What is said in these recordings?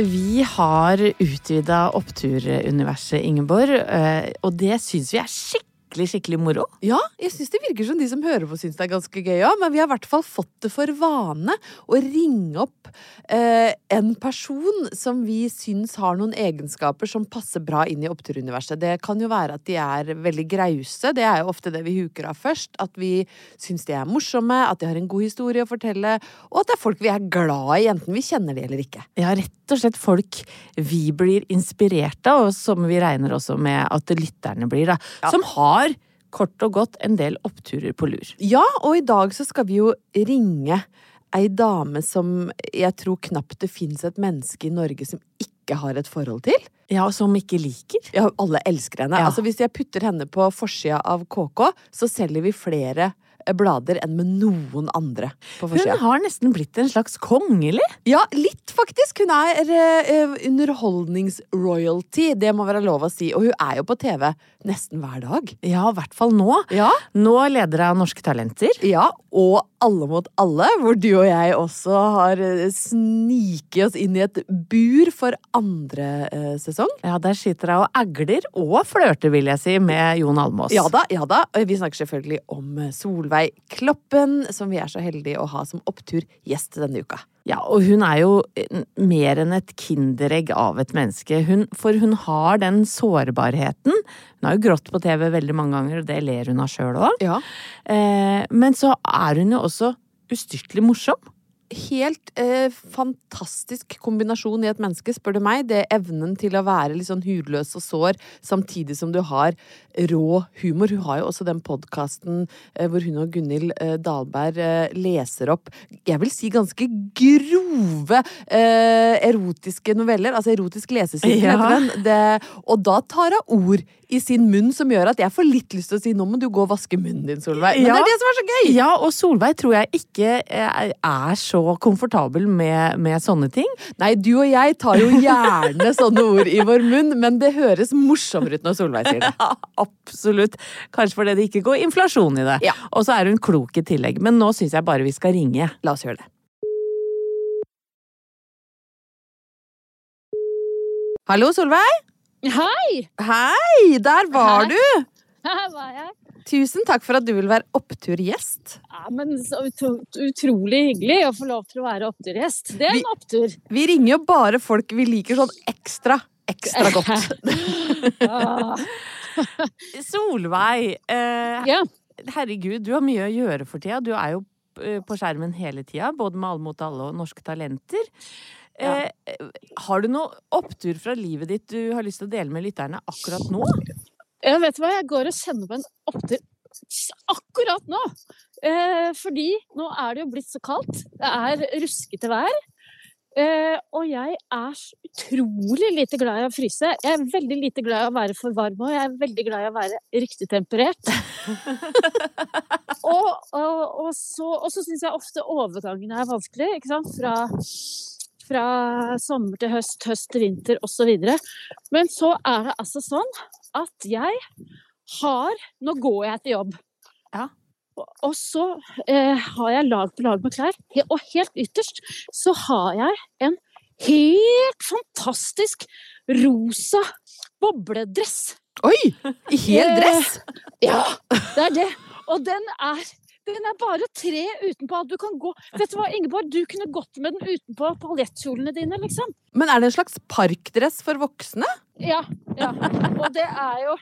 Vi har utvida oppturuniverset, Ingeborg, eh, og det syns vi er skikkelig, skikkelig moro. Ja, jeg syns det virker som de som hører på syns det er ganske gøy òg, men vi har i hvert fall fått det for vane å ringe opp eh, en person som vi syns har noen egenskaper som passer bra inn i oppturuniverset. Det kan jo være at de er veldig grause, det er jo ofte det vi huker av først. At vi syns de er morsomme, at de har en god historie å fortelle, og at det er folk vi er glad i, enten vi kjenner de eller ikke. Ja, rett og slett folk vi blir inspirert av, og som vi regner også med at lytterne blir, da. Som har kort og godt en del oppturer på lur. Ja, og i dag så skal vi jo ringe ei dame som jeg tror knapt det fins et menneske i Norge som ikke har et forhold til. Ja, og som ikke liker. Ja, alle elsker henne. Ja. Altså, hvis jeg putter henne på forsida av KK, så selger vi flere blader enn med noen andre på Hun har nesten blitt en slags kongelig. Ja, litt faktisk. Hun er uh, underholdnings-royalty, det må være lov å si. Og hun er jo på TV nesten hver dag. Ja, i hvert fall nå. Ja, Nå leder hun Norske Talenter. ja og Alle mot alle, hvor du og jeg også har eh, sniket oss inn i et bur for andre uh, sesong. Ja, der sitter hun og egler og flørter, vil jeg si, med Jon Almås. Ja da, ja da. Vi snakker selvfølgelig om eh, Solveig Kloppen, som vi er så heldige å ha som oppturgjest denne uka. Ja, og hun er jo eh, mer enn et kinderegg av et menneske. Hun, for hun har den sårbarheten. Hun har jo grått på TV veldig mange ganger, og det ler hun av sjøl òg. Ja. Eh, men så er hun jo også ustyrtelig morsom. Helt eh, fantastisk kombinasjon i et menneske, spør du meg. Det er evnen til å være litt sånn hudløs og sår, samtidig som du har rå humor. Hun har jo også den podkasten eh, hvor hun og Gunhild eh, Dahlberg eh, leser opp, jeg vil si ganske grove eh, erotiske noveller. Altså erotisk lesesirkel, Ja. heter den. Det, og da tar hun ord i sin munn som gjør at jeg får litt lyst til å si nå må du gå og vaske munnen din, Solveig. Men Ja. det er det som er så gøy! Ja, og Solveig tror jeg ikke eh, er så komfortabel med, med sånne ting. Nei, du og jeg tar jo gjerne sånne ord i vår munn, men det høres morsommere ut når Solveig sier det. Ja, absolutt. Kanskje fordi det ikke går inflasjon i det. Ja. Og så er hun klok i tillegg. Men nå syns jeg bare vi skal ringe. La oss gjøre det. Hallo, Solveig. Hei! Hei, der var Hei. du! Her var jeg. Tusen takk for at du vil være oppturgjest. Ja, men så utrolig hyggelig å få lov til å være oppturgjest. Det er en opptur. Vi ringer jo bare folk vi liker sånn ekstra, ekstra godt. Solveig, eh, ja. herregud, du har mye å gjøre for tida. Du er jo eh, på skjermen hele tida, både med Alle mot alle og Norske Talenter. Eh, har du noe opptur fra livet ditt du har lyst til å dele med lytterne akkurat nå? Jeg vet du hva, jeg går og kjenner på en opptur akkurat nå. Eh, fordi nå er det jo blitt så kaldt. Det er ruskete vær. Eh, og jeg er så utrolig lite glad i å fryse. Jeg er veldig lite glad i å være for varm, og jeg er veldig glad i å være riktig temperert. og, og, og så, og så syns jeg ofte overgangen er vanskelig, ikke sant. Fra, fra sommer til høst, høst til vinter osv. Men så er det altså sånn at jeg har Nå går jeg til jobb. Ja. Og, så eh, har jeg lag på lag med klær. Og helt ytterst så har jeg en helt fantastisk rosa bobledress. Oi! I hel dress! Ja, det er det. Og den er den er bare tre utenpå. Du kan gå Vet du hva, Ingeborg, du kunne gått med den utenpå paljettkjolene dine, liksom. Men er det en slags parkdress for voksne? Ja, ja. Og det er jo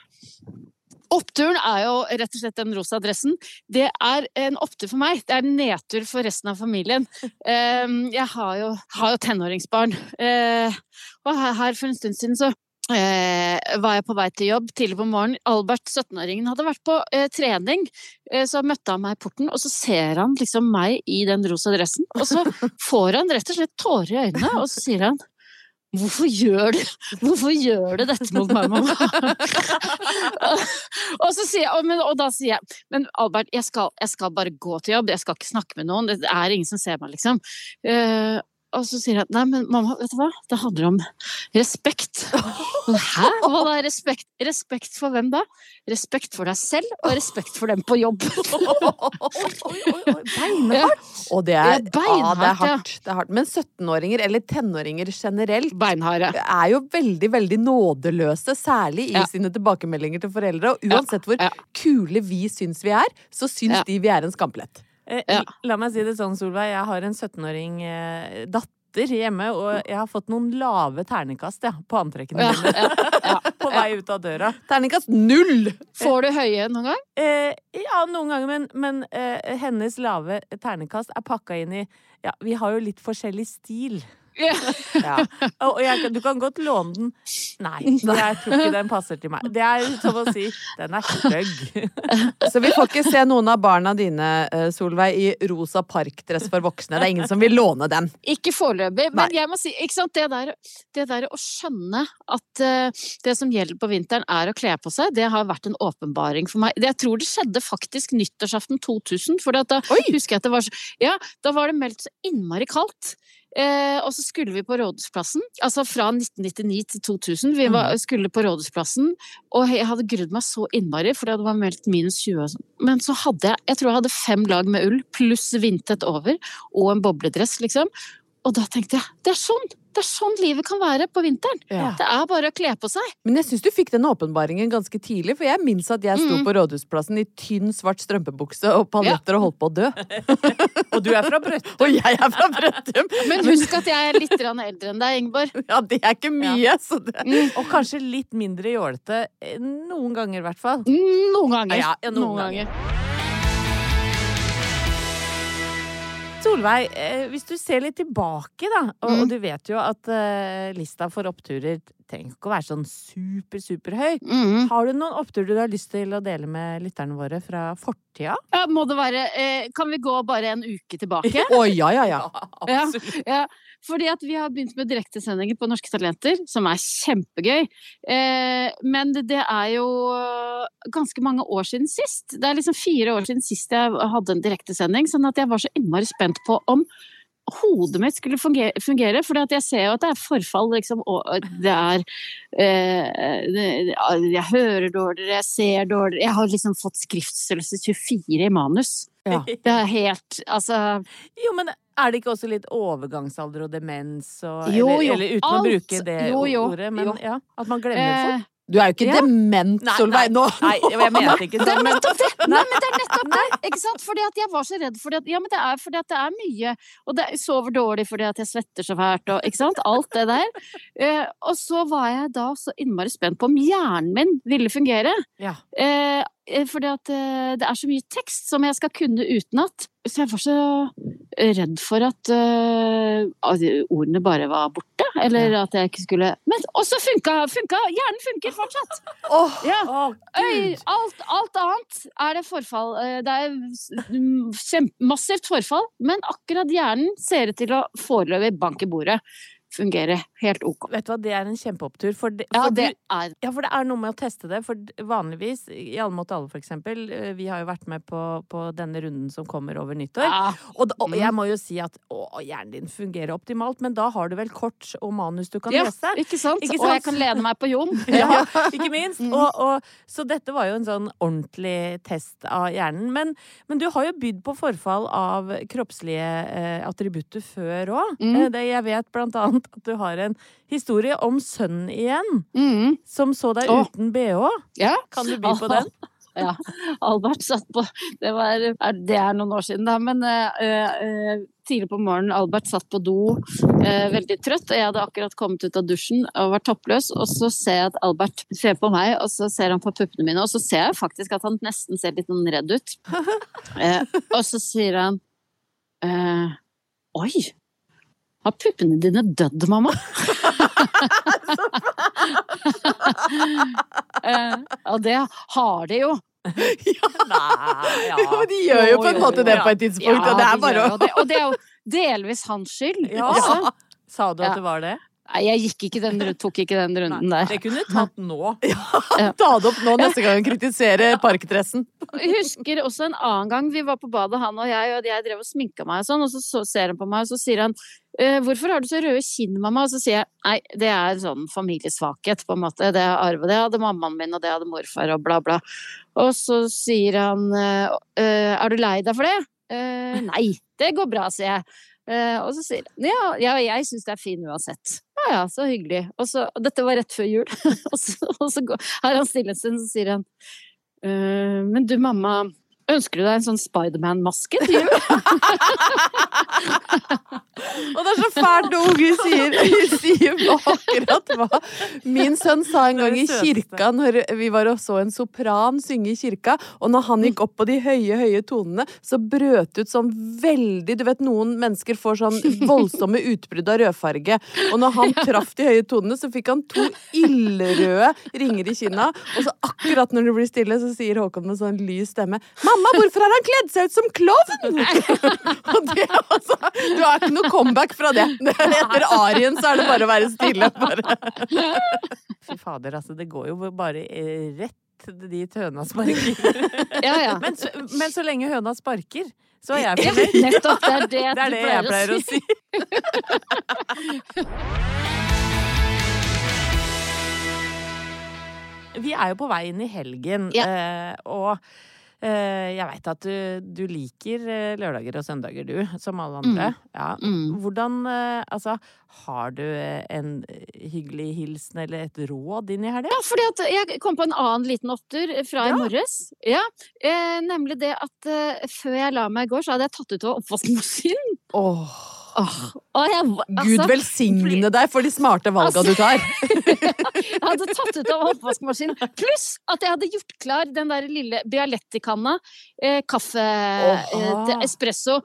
Oppturen er jo rett og slett den rosa dressen. Det er en opptur for meg. Det er en nedtur for resten av familien. Eh, Jeg har jo, har jo tenåringsbarn. Eh, Og her for en stund siden så var jeg på vei til jobb tidlig på morgenen. Albert, 17-åringen, hadde vært på eh, trening. Eh, så møtte han meg i porten, og så ser han liksom meg i den rosa dressen. Og så får han rett og slett tårer i øynene, og så sier han Hvorfor gjør du, hvorfor gjør du dette mot meg, mamma? og, så sier jeg, og, men, og da sier jeg Men Albert, jeg skal, jeg skal bare gå til jobb, jeg skal ikke snakke med noen. Det er ingen som ser meg, liksom. Eh, og så sier jeg nei, men mamma, vet du hva? Det handler om respekt. Hæ? Hva da? Respekt, respekt for hvem da? Respekt for deg selv, og respekt for dem på jobb. Beinhardt! Og det er, Det er ja, det er hardt. Det er hardt. Men 17-åringer, eller tenåringer generelt, Beinharde. er jo veldig, veldig nådeløse, særlig i Ja. sine tilbakemeldinger til foreldre. Og uansett hvor ja. kule vi syns vi er, så syns de vi er en skamplett. Eh, Ja. La meg si det sånn, Solveig. Jeg har en 17-åring eh, datter hjemme, og jeg har fått noen lave ternekast ja, på antrekkene Ja, mine ja, ja. på vei ut av døra. Ternekast null! Får du høye noen gang? Eh, ja, noen ganger, men, men eh, hennes lave ternekast er pakka inn i Ja, vi har jo litt forskjellig stil. Ja. Ja. Og jeg, du kan godt låne den. Nei, jeg tror ikke den passer til meg. Det er som å si den er stygg. Så vi får ikke se noen av barna dine, eh, Solveig, i rosa parkdress for voksne. Det er ingen som vil låne den. Ikke foreløpig, Nei. men jeg må si, ikke sant, det der, det der å skjønne at eh, det som gjelder på vinteren er å kle på seg, det har vært en åpenbaring for meg. Jeg tror det skjedde faktisk nyttårsaften 2000, for da husker jeg at det var så, ja, da var det meldt så innmari kaldt. Eh, og så skulle vi på Rådhusplassen, altså fra 1999 til 2000. Vi var, skulle på Rådhusplassen, og jeg hadde grudd meg så innmari, for det var meldt minus 20 og sånn. Men så hadde jeg, jeg tror jeg hadde fem lag med ull, pluss vindtett over, og en bobledress, liksom. Og da tenkte jeg, det er sånn! Det er sånn livet kan være på vinteren! Ja. Det er bare å kle på seg. Men jeg syns du fikk den åpenbaringen ganske tidlig, for jeg minnes at jeg sto Mm. på Rådhusplassen i tynn, svart strømpebukse og paljetter og holdt på å dø. Og du er fra Brøttum. Og jeg er fra Brøttum! Men husk at jeg er litt eldre enn deg, Ingeborg. Ja, det er ikke mye, så det Og kanskje litt mindre jålete. eh, Noen ganger, i hvert fall. Noen ganger. Ja, ja, noen noen ganger. Solveig, eh, hvis du ser litt tilbake, da, og, Mm. og du vet jo at uh, lista for oppturer trenger ikke å være sånn super, superhøy. Mm. Har du noen opptur du har lyst til å dele med lytterne våre fra fortida? Ja, må det være eh, Kan vi gå bare en uke tilbake? Å ja, ja, ja. Ja, ja, fordi at vi har begynt med direktesendinger på Norske Talenter, som er kjempegøy. Eh, men det, det er jo ganske mange år siden sist. Det er liksom fire år siden sist jeg hadde en direktesending, sånn at jeg var så innmari spent på om hodet mitt skulle fungere, fungere for jeg ser jo at det er forfall, liksom, og det er eh, det, Jeg hører dårligere, jeg ser dårligere Jeg har liksom fått skriftstørrelse 24 i manus. Ja. Det er helt Altså Jo, men er det ikke også litt overgangsalder og demens og Jo, eller, jo, eller uten å bruke det Jo, ordet, men ja, at man glemmer eh, folk? Du er jo ikke Ja. dement, Nei, Solveig. Nå Nei, jeg mente ikke Det sånn, men det! Nei, men det er nettopp det! Ikke sant? Fordi at jeg var så redd for at Ja, men det er fordi at det er mye. Og det, jeg sover dårlig fordi at jeg svetter så fælt og Ikke sant? Alt det der. Eh, og så var jeg da så innmari spent på om hjernen min ville fungere. Ja. Eh, eh, fordi at eh, det er så mye tekst som jeg skal kunne utenat. Så jeg var så redd for at ordene bare var borte, eller at jeg ikke skulle Men også funka! funka hjernen funker fortsatt! Oh, Ja. oh, Øy, Gud. alt, alt annet er det forfall. Eh, Det er massivt forfall, men akkurat hjernen ser ut til å foreløpig banke bordet. Fungere helt ok. Vet du hva, det er en kjempeopptur. For, det, Ja, det er. du, Ja, for det er noe med å teste det. For vanligvis, i Alle mot alle for eksempel, eh, vi har jo vært med på, på denne runden som kommer over nyttår. ja. Og, da, og Mm. jeg må jo si at å, hjernen din fungerer optimalt, men da har du vel kort og manus du kan ja, lese? ikke sant? Ikke Og jeg kan lene meg på Jon. Ja, ikke minst. Mm. Og, og, så dette var jo en sånn ordentlig test av hjernen. Men, men du har jo bydd på forfall av kroppslige eh, attributter før òg. Mm. Eh, jeg vet blant annet at du har en historie om sønnen igjen, Mm. som så deg oh. uten bh. Ja. Kan du by på den? Ja. Albert satt på Det, var, det er noen år siden, da, men uh, uh, tidlig på morgenen Albert satt på do uh, veldig trøtt, og jeg hadde akkurat kommet ut av dusjen og var toppløs, og så ser jeg at Albert ser på meg, og så ser han på puppene mine, og så ser jeg faktisk at han nesten ser litt sånn redd ut. Og så sier han Oi! Har puppene dine dødd, mamma? eh, og det har de jo. Nei, ja. Jo, de gjør jo på en måte det på et tidspunkt, og det er bare å. Og det er jo delvis hans skyld. Ja. Sa du at Ja. det var det? Nei, jeg gikk ikke den, tok ikke den runden der. Det kunne du tatt nå. Ja, ta det opp nå neste gang hun kritisere parkdressen. Jeg husker også en annen gang vi var på badet, han og jeg, og jeg drev og sminka meg og sånn, og så, så ser han på meg, og så sier han «Eh, 'Hvorfor har du så røde kinn, mamma?' Og så sier jeg nei, det er sånn familiesvakhet, på en måte. Det er arv, og det hadde mammaen min, og det hadde morfar, og bla, bla. Og så sier han «Eh, eh, 'Er du lei deg for det?' «Eh, nei, det går bra, sier jeg. Eh, og så sier han ja, ja jeg syns det er fin uansett. Ja ja, så hyggelig. Og, så, og dette var rett før jul. og så, og så går, har han stille en stund, så sier han «Eh, Men du, mamma, ønsker du deg en sånn Spiderman-maske til jul? Og det er så fælt når unger sier, sier akkurat hva Min sønn sa en gang i kirka, når vi var og så en sopran synge i kirka, og når han gikk opp på de høye, høye tonene, så brøt ut sånn veldig Du vet noen mennesker får sånn voldsomme utbrudd av rødfarge, og når han traff de høye tonene, så fikk han to ildrøde ringer i kinna, og så akkurat når det blir stille, så sier Håkon med sånn lys stemme 'Mamma, hvorfor har han kledd seg ut som klovn?' og det altså Du har ikke noe comeback fra det. Etter arien så er det bare å være stille. Bare. Fy fader, altså. Det går jo bare eh, rett dit høna sparker. Ja, ja. Men, så, men så lenge høna sparker, så er jeg Ja, nettopp. Det er det, Det er det jeg pleier å si. Vi er jo på vei inn i helgen, ja. og eh, jeg veit at du, du liker eh, lørdager og søndager, du, som alle andre. Ja. Mm. Hvordan eh, Altså, har du eh, en hyggelig hilsen eller et råd inn i helga? Ja, fordi at jeg kom på en annen liten åtter fra i Ja. morges. Ja, eh, nemlig det at eh, før jeg la meg i går, så hadde jeg tatt ut av oppvaskmaskinen. Åh, Åh, jeg, Gud altså, velsigne deg for de smarte valga du tar. jeg hadde tatt ut av oppvaskmaskinen. Pluss at jeg hadde gjort klar den der lille Bialetti-kanna. Eh, kaffe eh, espresso.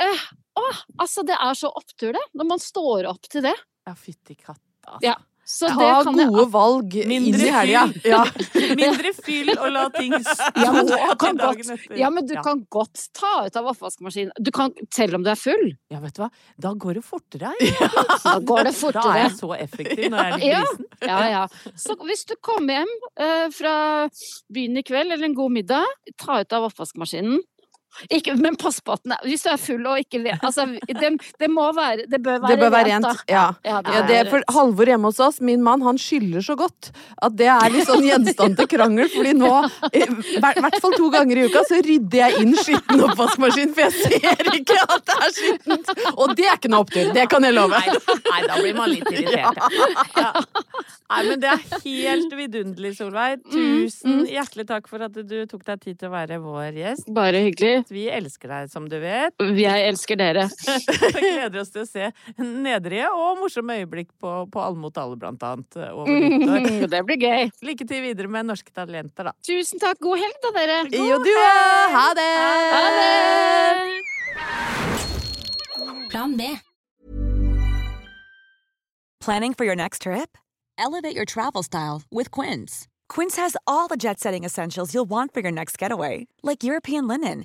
Eh, åh, altså, det er så opptur, det. Når man står opp til det. Ja, fytti katta, altså. Ja. Så det Ta gode jeg valg inn Mindre i helga. fyll. Ja. Mindre fyll og la ting stå Ja, men du til kan dagen godt, etter. ja, men du kan godt ta ut av oppvaskmaskinen. Du kan, selv om du er full. Ja, vet du hva? Da går det fortere. Da går det Da er jeg så effektiv når jeg er i Ja. Ja, ja. Så hvis du kommer hjem uh, fra byen i kveld, eller en god middag, ta ut av oppvaskmaskinen. Ikke, men pass på at den er Hvis du er full og ikke vet Altså, det, det må være Det bør være, Det bør være rent, rent. da. Ja. Ja, det Ja, det er for. Halvor hjemme hos oss, min mann, han skyller så godt at det er litt sånn gjenstand til krangel. Fordi nå, i hvert fall to ganger i uka, så rydder jeg inn skitten oppvaskmaskin, for jeg ser ikke at det er skittent. Og det er ikke noe opptur, det kan jeg love. Nei, nei, da blir man litt irritert. Ja. Nei, men det er helt vidunderlig, Solveig. Tusen hjertelig takk for at du tok deg tid til å være vår gjest. Bare hyggelig. Vi elsker deg, som du vet. Jeg elsker dere. Gleder oss til å se nedrige og morsomme øyeblikk på, på Alle mot alle, blant annet, over nyttår. Det blir gøy. Lykke til videre med Norske Talenter, da. Tusen takk. God helg, da, dere. Jo, du òg! Ha det! Ha det! Plan B. Planning for your next trip? Elevate your travel style with Quince. Quince has all the jet setting essentials you'll want for your next getaway, like European linen,